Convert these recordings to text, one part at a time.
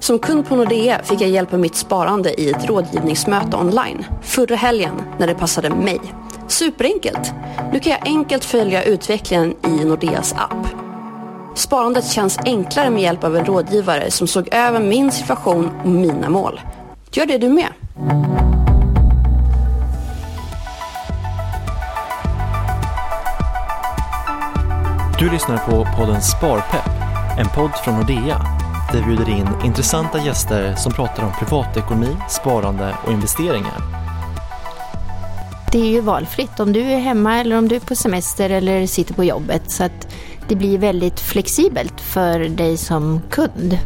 Som kund på Nordea fick jag hjälp med mitt sparande i ett rådgivningsmöte online förra helgen när det passade mig. Superenkelt! Nu kan jag enkelt följa utvecklingen i Nordeas app. Sparandet känns enklare med hjälp av en rådgivare som såg över min situation och mina mål. Gör det du med! Du lyssnar på podden Sparpepp, en podd från Nordea där vi bjuder in intressanta gäster som pratar om privatekonomi, sparande och investeringar. Det är ju valfritt om du är hemma eller om du är på semester eller sitter på jobbet så att det blir väldigt flexibelt för dig som kund.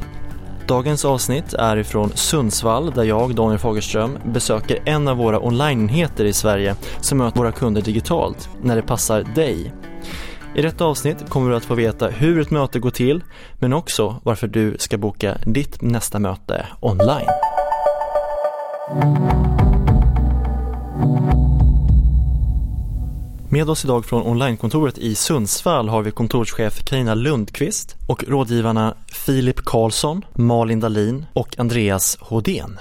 Dagens avsnitt är ifrån Sundsvall där jag, Daniel Fagerström, besöker en av våra onlineenheter i Sverige som möter våra kunder digitalt när det passar dig. I detta avsnitt kommer du att få veta hur ett möte går till men också varför du ska boka ditt nästa möte online. Med oss idag från onlinekontoret i Sundsvall har vi kontorschef Karina Lundqvist och rådgivarna Filip Karlsson, Malin Dalin och Andreas Hodén.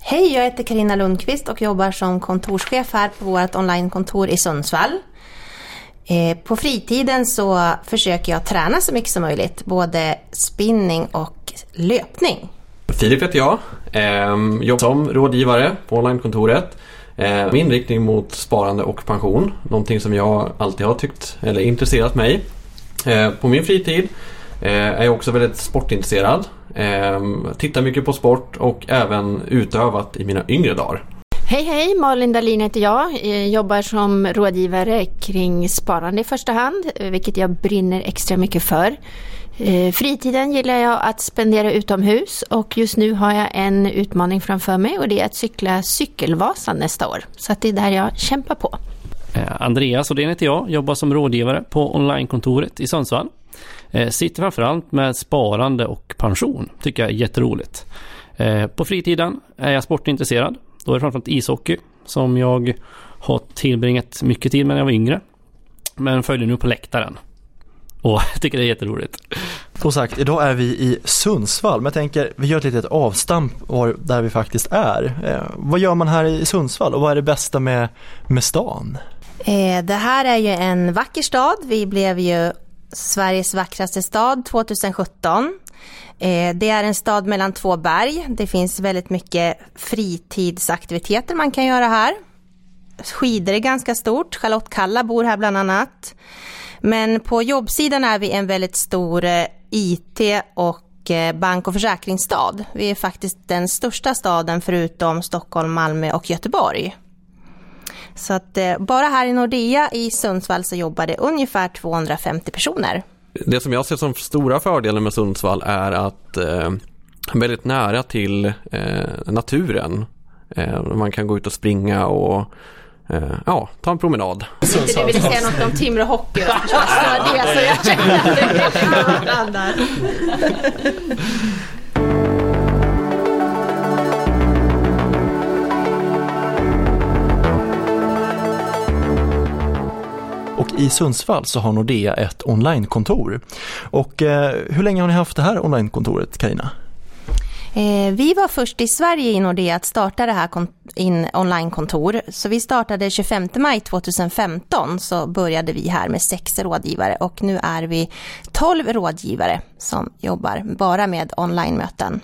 Hej, jag heter Karina Lundqvist och jobbar som kontorschef här på vårt onlinekontor i Sundsvall. Eh, på fritiden så försöker jag träna så mycket som möjligt, både spinning och löpning. Filip heter jag, ehm, jobbar som rådgivare på onlinekontoret ehm, med inriktning mot sparande och pension. Någonting som jag alltid har tyckt eller intresserat mig. Ehm, på min fritid eh, är jag också väldigt sportintresserad. Tittar mycket på sport och även utövat i mina yngre dagar. Hej hej, Malin Dahlin heter jag. jag. Jobbar som rådgivare kring sparande i första hand, eh, vilket jag brinner extra mycket för. Eh, fritiden gillar jag att spendera utomhus och just nu har jag en utmaning framför mig och det är att cykla Cykelvasan nästa år. Så att det är där jag kämpar på. Andreas och det heter jag, jobbar som rådgivare på onlinekontoret i Sundsvall. Sitter framförallt med sparande och pension, tycker jag är jätteroligt. På fritiden är jag sportintresserad. Då är det framförallt ishockey som jag har tillbringat mycket tid med när jag var yngre. Men följer nu på läktaren. Och jag tycker det är jätteroligt. Som sagt, idag är vi i Sundsvall, men jag tänker vi gör ett litet avstamp där vi faktiskt är. Eh, vad gör man här i Sundsvall och vad är det bästa med, med stan? Eh, det här är ju en vacker stad. Vi blev ju Sveriges vackraste stad 2017. Eh, det är en stad mellan två berg. Det finns väldigt mycket fritidsaktiviteter man kan göra här. Skidor är ganska stort. Charlotte Kalla bor här bland annat. Men på jobbsidan är vi en väldigt stor eh, IT och eh, bank och försäkringsstad. Vi är faktiskt den största staden förutom Stockholm, Malmö och Göteborg. Så att eh, bara här i Nordea i Sundsvall så jobbar det ungefär 250 personer. Det som jag ser som stora fördelen med Sundsvall är att eh, väldigt nära till eh, naturen. Eh, man kan gå ut och springa och Eh, ja, ta en promenad. Inte du ville säga något om Timrå Hockey det så jag kände att det Och i Sundsvall så har Nordea ett onlinekontor. Och eh, hur länge har ni haft det här onlinekontoret, Karina? Eh, vi var först i Sverige i Nordea att starta det här onlinekontor. Så vi startade 25 maj 2015 så började vi här med sex rådgivare och nu är vi 12 rådgivare som jobbar bara med online-möten.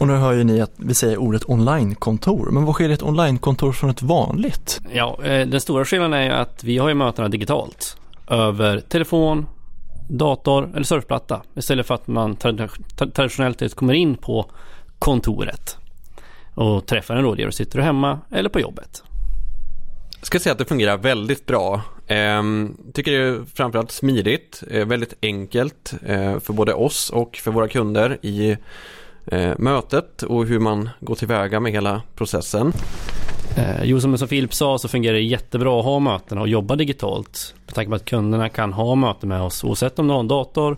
Och nu hör ju ni att vi säger ordet onlinekontor, men vad skiljer ett onlinekontor från ett vanligt? Ja, eh, den stora skillnaden är ju att vi har ju mötena digitalt över telefon, dator eller surfplatta istället för att man traditionellt kommer in på kontoret och träffar en rådgivare. Sitter du hemma eller på jobbet? Jag ska säga att det fungerar väldigt bra. Ehm, tycker det är framförallt smidigt, eh, väldigt enkelt eh, för både oss och för våra kunder i mötet och hur man går tillväga med hela processen. Eh, jo, som Filip sa så fungerar det jättebra att ha möten och jobba digitalt. Med tanke på att kunderna kan ha möten med oss oavsett om de har en dator,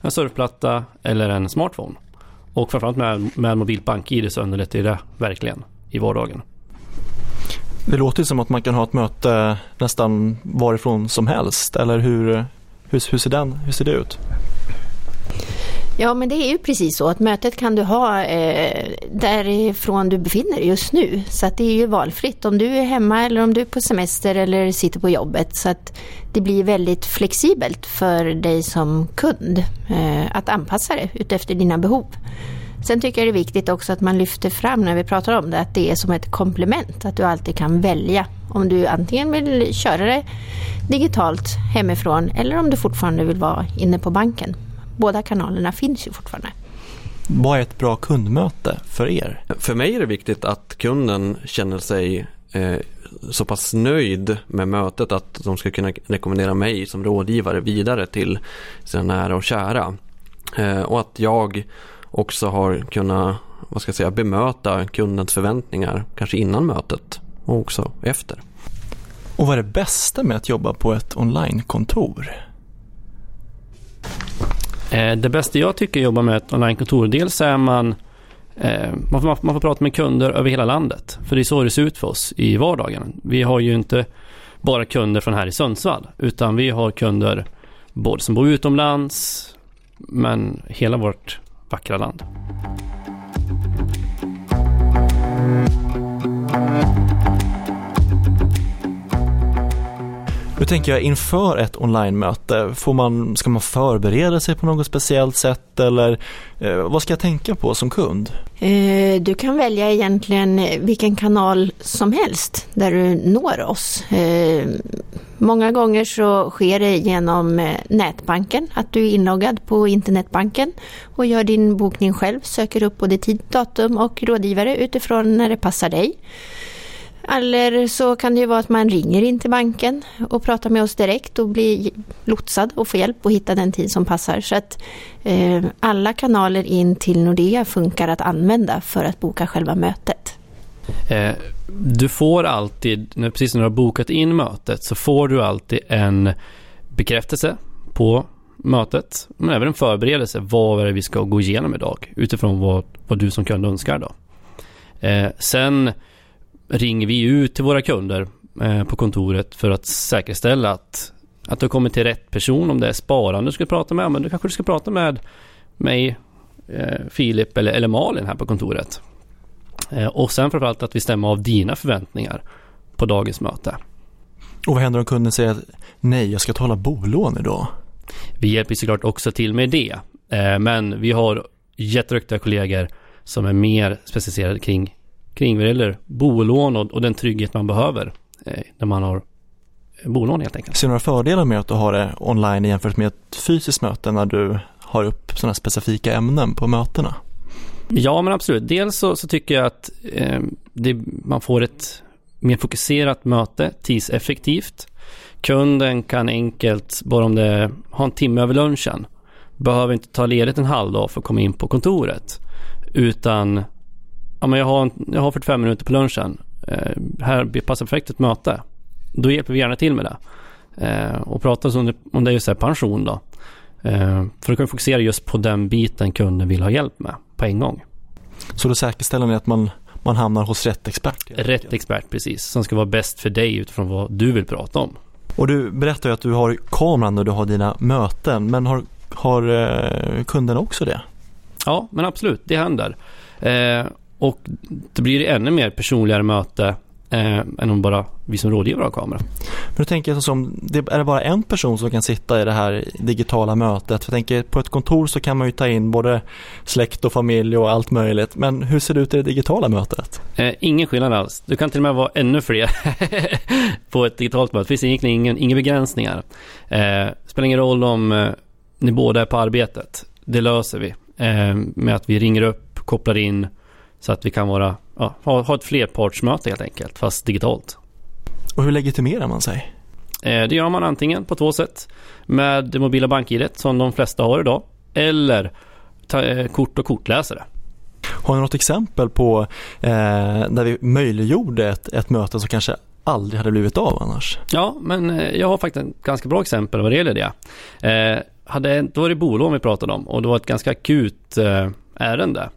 en surfplatta eller en smartphone. Och framförallt med, med mobilt bank-id så underlättar det verkligen i vardagen. Det låter som att man kan ha ett möte nästan varifrån som helst, eller hur, Hur, hur, ser, den, hur ser det ut? Ja, men det är ju precis så att mötet kan du ha eh, därifrån du befinner dig just nu. Så att det är ju valfritt om du är hemma eller om du är på semester eller sitter på jobbet. Så att det blir väldigt flexibelt för dig som kund eh, att anpassa det utefter dina behov. Sen tycker jag det är viktigt också att man lyfter fram när vi pratar om det att det är som ett komplement. Att du alltid kan välja om du antingen vill köra det digitalt hemifrån eller om du fortfarande vill vara inne på banken båda kanalerna finns ju fortfarande. Vad är ett bra kundmöte för er? För mig är det viktigt att kunden känner sig eh, så pass nöjd med mötet att de ska kunna rekommendera mig som rådgivare vidare till sina nära och kära. Eh, och att jag också har kunnat vad ska jag säga, bemöta kundens förväntningar kanske innan mötet och också efter. Och vad är det bästa med att jobba på ett onlinekontor? Eh, det bästa jag tycker är att jobba med ett onlinekontor, dels är man eh, man får, man får prata med kunder över hela landet. För det är så det ser ut för oss i vardagen. Vi har ju inte bara kunder från här i Sundsvall. Utan vi har kunder både som bor utomlands men hela vårt vackra land. Tänker jag inför ett online-möte, får man, ska man förbereda sig på något speciellt sätt eller eh, vad ska jag tänka på som kund? Eh, du kan välja egentligen vilken kanal som helst där du når oss. Eh, många gånger så sker det genom eh, nätbanken, att du är inloggad på internetbanken och gör din bokning själv, söker upp både tid, datum och rådgivare utifrån när det passar dig. Eller så kan det ju vara att man ringer in till banken och pratar med oss direkt och blir lotsad och får hjälp att hitta den tid som passar. Så att eh, alla kanaler in till Nordea funkar att använda för att boka själva mötet. Eh, du får alltid, precis när du har bokat in mötet, så får du alltid en bekräftelse på mötet, men även en förberedelse. Vad är det vi ska gå igenom idag utifrån vad, vad du som kund önskar. Då. Eh, sen ringer vi ut till våra kunder eh, på kontoret för att säkerställa att, att du kommer till rätt person. Om det är sparande du ska prata med, men du kanske ska prata med mig, eh, Filip eller, eller Malin här på kontoret. Eh, och sen framförallt att vi stämmer av dina förväntningar på dagens möte. Och vad händer om kunden säger att nej, jag ska tala bolån idag? Vi hjälper såklart också till med det. Men vi har jätteduktiga kollegor som är mer specialiserade kring vad gäller bolån och, och den trygghet man behöver eh, när man har bolån helt enkelt. Ser du några fördelar med att du har det online jämfört med ett fysiskt möte när du har upp sådana specifika ämnen på mötena? Ja men absolut. Dels så, så tycker jag att eh, det, man får ett mer fokuserat möte, tidseffektivt. Kunden kan enkelt, bara om det har en timme över lunchen, behöver inte ta ledigt en halv dag för att komma in på kontoret. Utan ja, men jag, har, jag har 45 minuter på lunchen. Eh, här passar perfekt ett möte. Då hjälper vi gärna till med det. Eh, och pratar om det, om det är just här pension då. Eh, för då kan vi fokusera just på den biten kunden vill ha hjälp med på en gång. Så då säkerställer ni att man, man hamnar hos rätt expert? Rätt expert, precis. Som ska vara bäst för dig utifrån vad du vill prata om. Och du berättar ju att du har kameran när du har dina möten. Men har, har eh, kunden också det? Ja, men absolut. Det händer. Eh, och det blir ännu mer personligare möte eh, än om bara vi som rådgivare har kamera. Men då tänker jag som, det är det bara en person som kan sitta i det här digitala mötet? För jag tänker på ett kontor så kan man ju ta in både släkt och familj och allt möjligt. Men hur ser det ut i det digitala mötet? Eh, ingen skillnad alls. Du kan till och med vara ännu fler på ett digitalt möte. Det finns egentligen ingen, inga begränsningar. Eh, spelar ingen roll om eh, ni båda är på arbetet. Det löser vi eh, med att vi ringer upp, kopplar in så att vi kan vara, ja, ha, ha ett flerpartsmöte helt enkelt, fast digitalt. Och hur legitimerar man sig? Eh, det gör man antingen på två sätt. Med det mobila bank-idet som de flesta har idag. Eller eh, kort och kortläsare. Har ni något exempel på eh, där vi möjliggjorde ett, ett möte som kanske aldrig hade blivit av annars? Ja, men eh, jag har faktiskt ett ganska bra exempel vad det gäller det. Eh, hade, då var det bolån vi pratade om och det var ett ganska akut eh, ärende.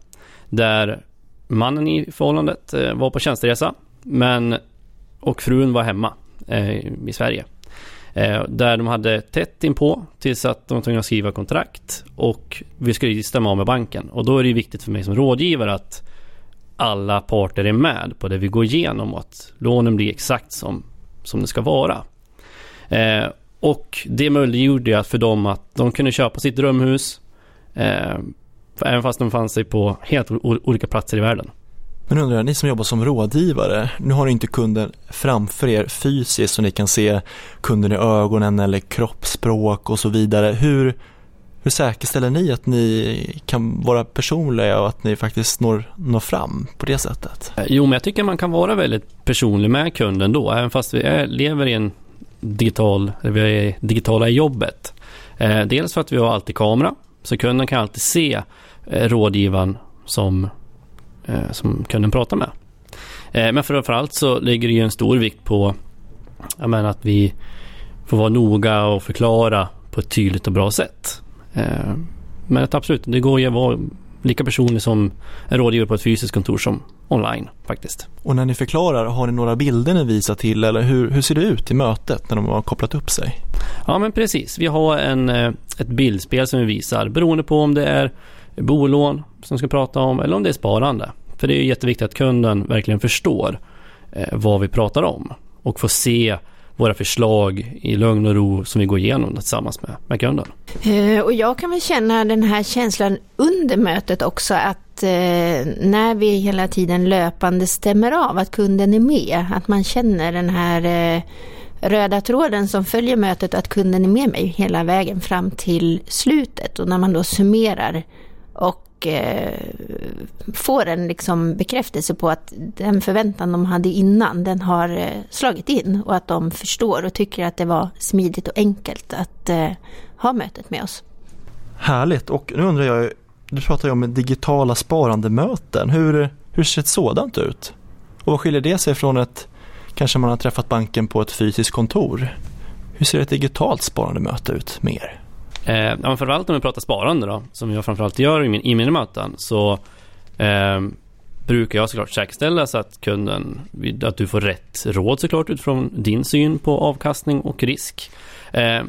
Där mannen i förhållandet eh, var på tjänsteresa men, och frun var hemma eh, i Sverige. Eh, där de hade tätt inpå tills att de var tvungna att skriva kontrakt och vi skulle stämma av med banken. Och då är det viktigt för mig som rådgivare att alla parter är med på det vi går igenom och att lånen blir exakt som, som det ska vara. Eh, och det möjliggjorde för dem att de kunde köpa sitt drömhus eh, även fast de fann sig på helt olika platser i världen. Men undrar, ni som jobbar som rådgivare, nu har ni inte kunden framför er fysiskt så ni kan se kunden i ögonen eller kroppsspråk och så vidare. Hur, hur säkerställer ni att ni kan vara personliga och att ni faktiskt når, når fram på det sättet? Eh, jo, men jag tycker man kan vara väldigt personlig med kunden då, även fast vi är, lever i en digital, vi är digitala i jobbet. Eh, dels för att vi har alltid kamera, så kunden kan alltid se eh, rådgivaren som, eh, som kunden pratar med. Eh, men framförallt så ligger det ju en stor vikt på menar, att vi får vara noga och förklara på ett tydligt och bra sätt. Eh, men absolut, det går ju att vara lika personlig som en rådgivare på ett fysiskt kontor som online faktiskt. Och när ni förklarar, har ni några bilder ni visar till eller hur, hur ser det ut i mötet när de har kopplat upp sig? Ja men precis, vi har en, eh, ett bildspel som vi visar beroende på om det är bolån som ska prata om eller om det är sparande. För det är jätteviktigt att kunden verkligen förstår eh, vad vi pratar om och får se våra förslag i lugn och ro som vi går igenom tillsammans med, med kunden. Eh, och jag kan väl känna den här känslan under mötet också att eh, när vi hela tiden löpande stämmer av att kunden är med, att man känner den här eh, röda tråden som följer mötet, att kunden är med mig hela vägen fram till slutet och när man då summerar och och eh, får en liksom bekräftelse på att den förväntan de hade innan den har eh, slagit in och att de förstår och tycker att det var smidigt och enkelt att eh, ha mötet med oss. Härligt och nu undrar jag, du pratar ju om digitala sparandemöten. Hur, hur ser ett sådant ut? Och vad skiljer det sig från ett, kanske man har träffat banken på ett fysiskt kontor? Hur ser ett digitalt sparandemöte ut med er? Eh, ja, framförallt om vi pratar sparande då, som jag framförallt gör i, min, i mina möten, så eh, brukar jag såklart säkerställa så att kunden, att du får rätt råd såklart utifrån din syn på avkastning och risk. Eh,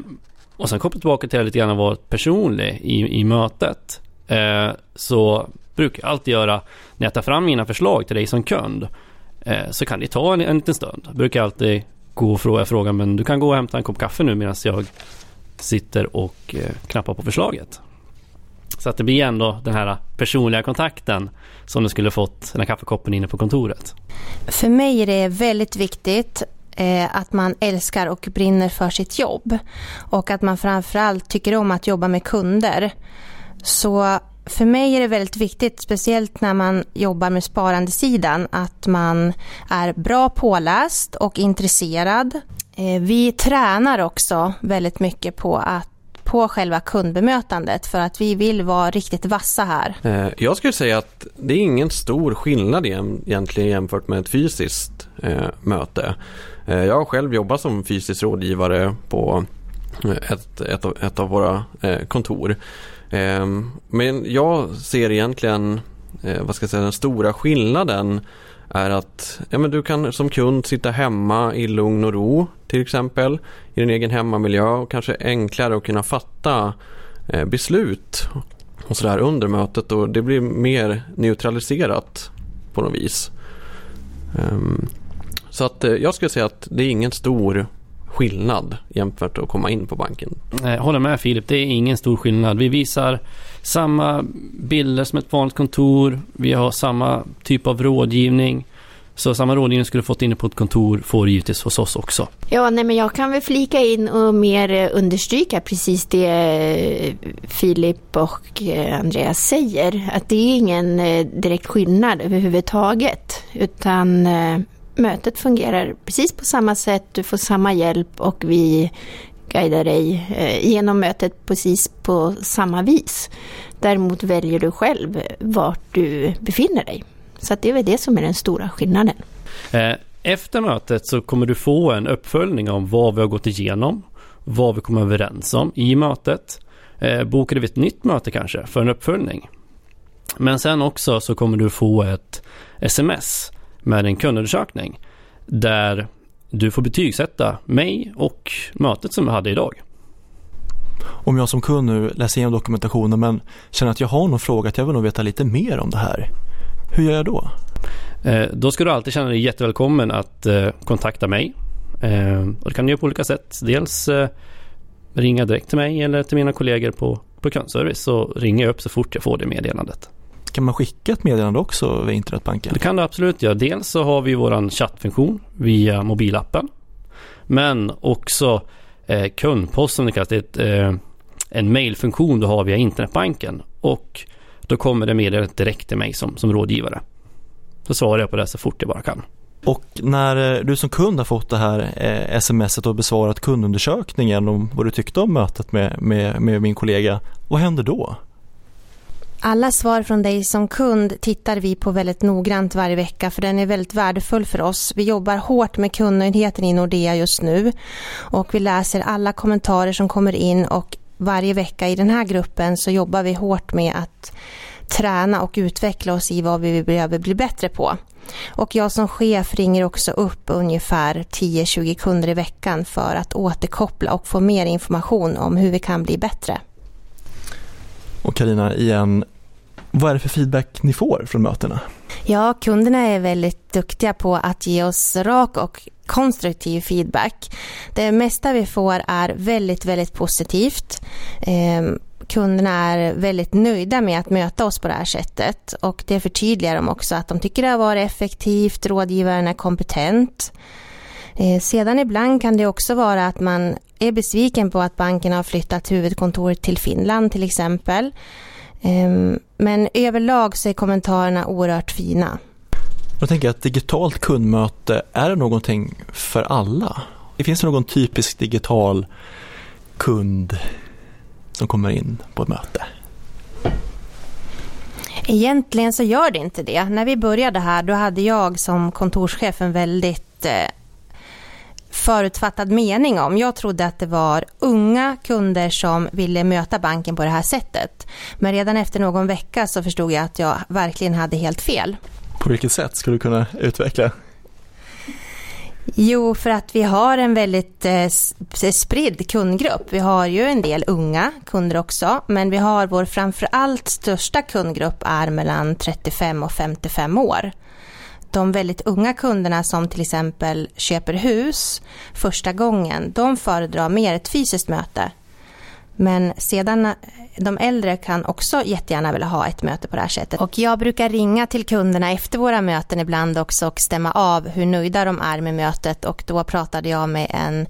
och sen kopplat tillbaka till lite grann att vara personlig i, i mötet. Eh, så brukar jag alltid göra, när jag tar fram mina förslag till dig som kund, eh, så kan det ta en, en liten stund. Jag brukar alltid gå och fråga, fråga men du kan gå och hämta en kopp kaffe nu medan jag sitter och eh, knappar på förslaget. Så att det blir ändå den här personliga kontakten som du skulle fått den här kaffekoppen inne på kontoret. För mig är det väldigt viktigt eh, att man älskar och brinner för sitt jobb och att man framförallt tycker om att jobba med kunder. Så för mig är det väldigt viktigt, speciellt när man jobbar med sparandesidan, att man är bra påläst och intresserad Eh, vi tränar också väldigt mycket på att på själva kundbemötandet för att vi vill vara riktigt vassa här. Eh, jag skulle säga att det är ingen stor skillnad egentligen jämfört med ett fysiskt eh, möte. Jag har själv jobbat som fysisk rådgivare på ett, ett, ett av våra kontor. Ehm, men jag ser egentligen vad ska jag säga, den stora skillnaden är att ja, men du kan som kund sitta hemma i lugn och ro till exempel i din egen hemmamiljö och kanske enklare att kunna fatta eh, beslut och sådär under mötet och det blir mer neutraliserat på något vis. Um, så att eh, jag skulle säga att det är ingen stor skillnad jämfört med att komma in på banken. Jag håller med Filip, det är ingen stor skillnad. Vi visar samma bilder som ett vanligt kontor. Vi har samma typ av rådgivning. Så samma rådgivning skulle fått inne på ett kontor får givetvis hos oss också. Ja, nej, men jag kan väl flika in och mer eh, understryka precis det eh, Filip och eh, Andreas säger. Att det är ingen direkt skillnad överhuvudtaget. Utan mötet fungerar precis på samma sätt. Du får samma hjälp och vi guidar dig eh, genom mötet precis på samma vis. Däremot väljer du själv vart du befinner dig. Så det är väl det som är den stora skillnaden. Eh, efter mötet så kommer du få en uppföljning om vad vi har gått igenom, vad vi kommer överens om i mötet. Eh, Bokade vi ett nytt möte kanske för en uppföljning. Men sen också så kommer du få ett sms med en kundundersökning där du får betygsätta mig och mötet som jag hade idag. Om jag som kund nu läser igenom dokumentationen men känner att jag har någon fråga att jag vill nog veta lite mer om det här. Hur gör jag då? Eh, då ska du alltid känna dig jättevälkommen att eh, kontakta mig. Eh, och det kan du göra på olika sätt. Dels ringa direkt till mig eller till mina kollegor på, på kundservice så ringer jag upp så fort jag får det meddelandet. Kan man skicka ett meddelande också via internetbanken? Det kan du absolut göra. Dels så har vi vår chattfunktion via mobilappen. Men också eh, kundposten, det kallas det, eh, en mailfunktion du har via internetbanken. Och då kommer det meddelandet direkt till mig som, som rådgivare. Så svarar jag på det så fort jag bara kan. Och när eh, du som kund har fått det här eh, smset och besvarat kundundersökningen om vad du tyckte om mötet med, med, med min kollega, vad händer då? Alla svar från dig som kund tittar vi på väldigt noggrant varje vecka för den är väldigt värdefull för oss. Vi jobbar hårt med kundnöjdheten i Nordea just nu och vi läser alla kommentarer som kommer in och varje vecka i den här gruppen så jobbar vi hårt med att träna och utveckla oss i vad vi behöver bli bättre på. Och jag som chef ringer också upp ungefär 10-20 kunder i veckan för att återkoppla och få mer information om hur vi kan bli bättre. Och Karina igen, vad är det för feedback ni får från mötena? Ja, kunderna är väldigt duktiga på att ge oss rak och konstruktiv feedback. Det mesta vi får är väldigt, väldigt positivt. Eh, kunderna är väldigt nöjda med att möta oss på det här sättet och det förtydligar de också att de tycker det har varit effektivt, rådgivaren är kompetent. Eh, sedan ibland kan det också vara att man är besviken på att banken har flyttat huvudkontoret till Finland till exempel. Ehm, men överlag så är kommentarerna oerhört fina. Jag tänker att digitalt kundmöte, är det någonting för alla? Finns det någon typisk digital kund som kommer in på ett möte? Egentligen så gör det inte det. När vi började här då hade jag som kontorschef en väldigt eh, förutfattad mening om. Jag trodde att det var unga kunder som ville möta banken på det här sättet. Men redan efter någon vecka så förstod jag att jag verkligen hade helt fel. På vilket sätt skulle du kunna utveckla? Jo, för att vi har en väldigt eh, spridd kundgrupp. Vi har ju en del unga kunder också, men vi har vår framförallt största kundgrupp är mellan 35 och 55 år. De väldigt unga kunderna som till exempel köper hus första gången, de föredrar mer ett fysiskt möte. Men sedan eh, de äldre kan också jättegärna vilja ha ett möte på det här sättet. Och jag brukar ringa till kunderna efter våra möten ibland också och stämma av hur nöjda de är med mötet och då pratade jag med en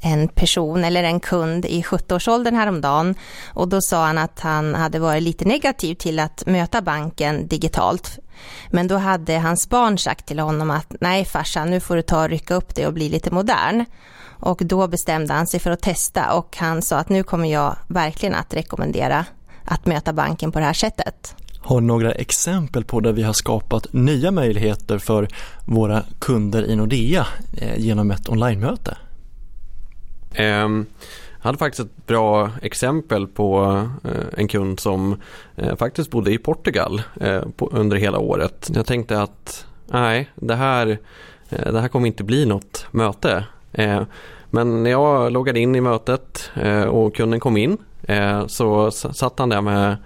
en person eller en kund i 70-årsåldern häromdagen och då sa han att han hade varit lite negativ till att möta banken digitalt. Men då hade hans barn sagt till honom att nej farsan nu får du ta och rycka upp dig och bli lite modern. Och då bestämde han sig för att testa och han sa att nu kommer jag verkligen att rekommendera att möta banken på det här sättet. Har några exempel på där vi har skapat nya möjligheter för våra kunder i Nordea eh, genom ett onlinemöte? Ehm, jag hade faktiskt ett bra exempel på eh, en kund som eh, faktiskt bodde i Portugal eh, under hela året. Jag tänkte att nej, det här, det här kommer inte bli något möte. Ehm, men när jag loggade in i mötet och kunden kom in så satt han där med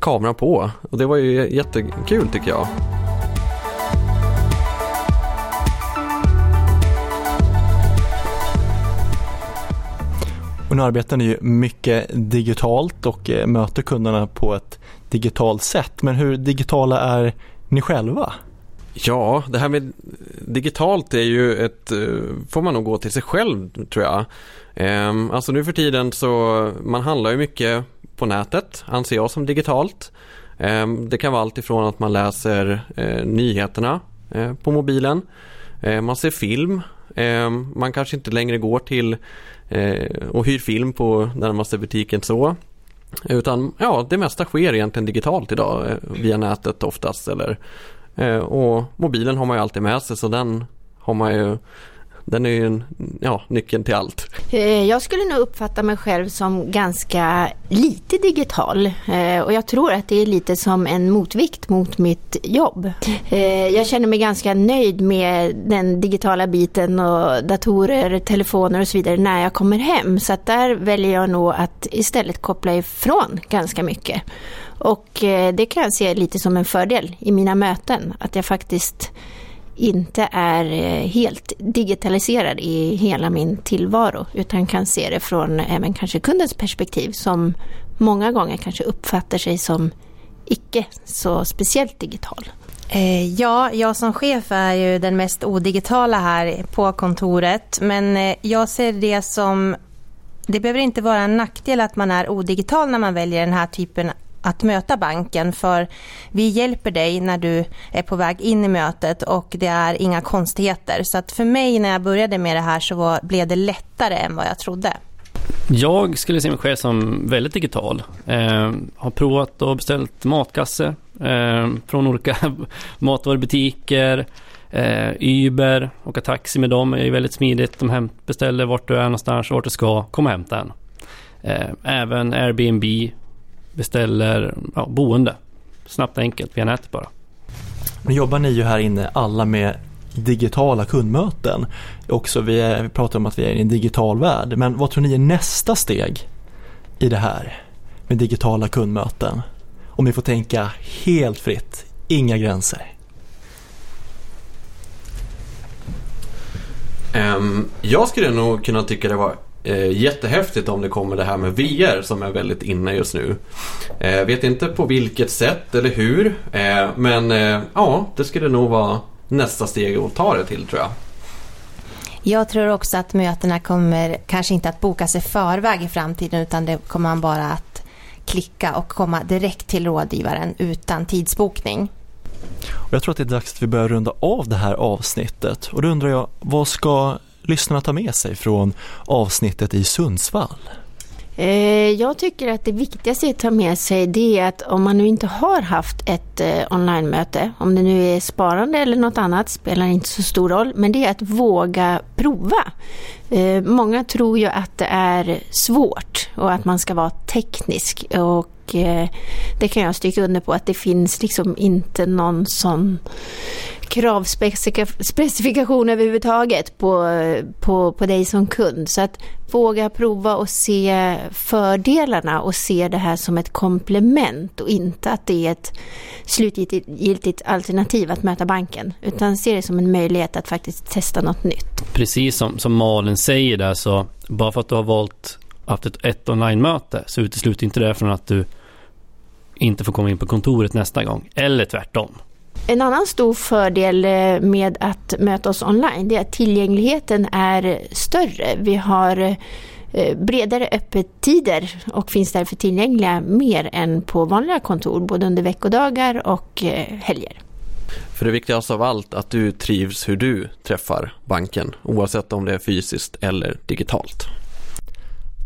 kameran på och det var ju jättekul tycker jag. Och nu arbetar ni ju mycket digitalt och eh, möter kunderna på ett digitalt sätt. Men hur digitala är ni själva? Ja, det här med digitalt är ju ett, eh, får man nog gå till sig själv tror jag. Ehm, alltså nu för tiden så, man handlar ju mycket på nätet, anser jag som digitalt. Ehm, det kan vara allt ifrån att man läser eh, nyheterna på mobilen, ehm, man ser film, man kanske inte längre går till Eh, och hyr film på närmaste butiken så. Utan ja, det mesta sker egentligen digitalt idag eh, via nätet oftast. Eller, eh, och mobilen har man ju alltid med sig så den har man ju den är ju en, ja, nyckeln till allt. Eh, jag skulle nog uppfatta mig själv som ganska lite digital eh, och jag tror att det är lite som en motvikt mot mitt jobb. Eh, jag känner mig ganska nöjd med den digitala biten och datorer, telefoner och så vidare när jag kommer hem. Så att där väljer jag nog att istället koppla ifrån ganska mycket. Och det kan jag se lite som en fördel i mina möten, att jag faktiskt inte är eh, helt digitaliserad i hela min tillvaro utan kan se det från även kanske kundens perspektiv som många gånger kanske uppfattar sig som icke så speciellt digital. Eh, ja, jag som chef är ju den mest odigitala här på kontoret men eh, jag ser det som det behöver inte vara en nackdel att man är odigital när man väljer den här typen att möta banken för vi hjälper dig när du är på väg in i mötet och det är inga konstigheter. Så att för mig när jag började med det här så var, blev det lättare än vad jag trodde. Jag skulle se mig själv som väldigt digital. Eh, har provat och beställt matkasse eh, från olika matvarubutiker. Eh, Uber, åka taxi med dem är väldigt smidigt. De hem, beställer vart du är någonstans, vart du ska, kom och hämta en. Eh, även Airbnb beställer ja, boende. Snabbt och enkelt via nätet bara. Nu jobbar ni ju här inne alla med digitala kundmöten. Också vi, är, vi pratar om att vi är i en digital värld. Men vad tror ni är nästa steg i det här med digitala kundmöten? Om ni får tänka helt fritt, inga gränser. Um, jag skulle nog kunna tycka det var eh, jättehäftigt om det kommer det här med VR som är väldigt inne just nu. Eh, vet inte på vilket sätt eller hur. Eh, men eh, ja, det skulle nog vara nästa steg att ta det till tror jag. Jag tror också att mötena kommer kanske inte att bokas i förväg i framtiden utan det kommer man bara att klicka och komma direkt till rådgivaren utan tidsbokning. Och jag tror att det är dags att vi börjar runda av det här avsnittet och då undrar jag vad ska lyssnarna ta med sig från avsnittet i Sundsvall? Eh, jag tycker att det viktigaste att ta med sig det är att om man nu inte har haft ett onlinemöte, online-möte, om det nu är sparande eller något annat, spelar inte så stor roll, men det är att våga prova. Eh, många tror ju att det är svårt och att man ska vara teknisk och det kan jag stryka under på att det finns liksom inte någon sån kravspecifikation överhuvudtaget på, på, på dig som kund. Så att våga prova och se fördelarna och se det här som ett komplement och inte att det är ett slutgiltigt alternativ att möta banken. Utan se det som en möjlighet att faktiskt testa något nytt. Precis som, som Malin säger där så bara för att du har valt haft ett, ett online-möte så utesluter inte det från att du inte får komma in på kontoret nästa gång. Eller tvärtom. En annan stor fördel eh, med att möta oss online det är att tillgängligheten är större. Vi har eh, bredare öppettider och finns därför tillgängliga mer än på vanliga kontor både under veckodagar och eh, helger. För det viktigaste av allt att du trivs hur du träffar banken oavsett om det är fysiskt eller digitalt.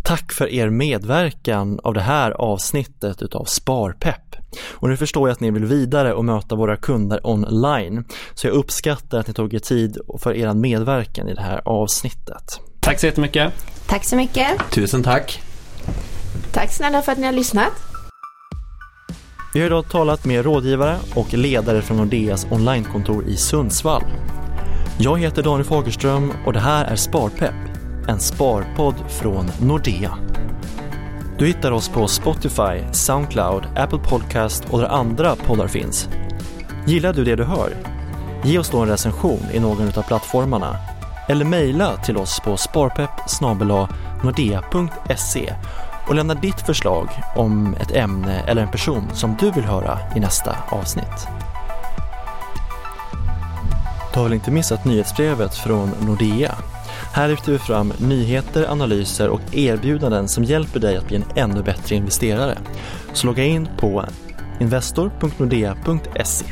Tack för er medverkan av det här avsnittet utav Sparpepp. Och nu förstår jag att ni vill vidare och möta våra kunder online. Så jag uppskattar att ni tog er tid för er medverkan i det här avsnittet. Tack så jättemycket. Tack så mycket. Tusen tack. Tack snälla för att ni har lyssnat. Vi har idag talat med rådgivare och ledare från Nordeas onlinekontor i Sundsvall. Jag heter Daniel Fagerström och det här är Sparpepp en sparpodd från Nordea. Du hittar oss på Spotify, Soundcloud, Apple Podcast och där andra poddar finns. Gillar du det du hör? Ge oss då en recension i någon av plattformarna eller mejla till oss på sparpepp nordea.se och lämna ditt förslag om ett ämne eller en person som du vill höra i nästa avsnitt. Du har väl inte missat nyhetsbrevet från Nordea? Här lyfter vi fram nyheter, analyser och erbjudanden som hjälper dig att bli en ännu bättre investerare. Så logga in på investor.nordea.se.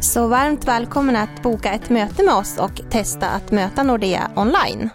Så varmt välkommen att boka ett möte med oss och testa att möta Nordea online.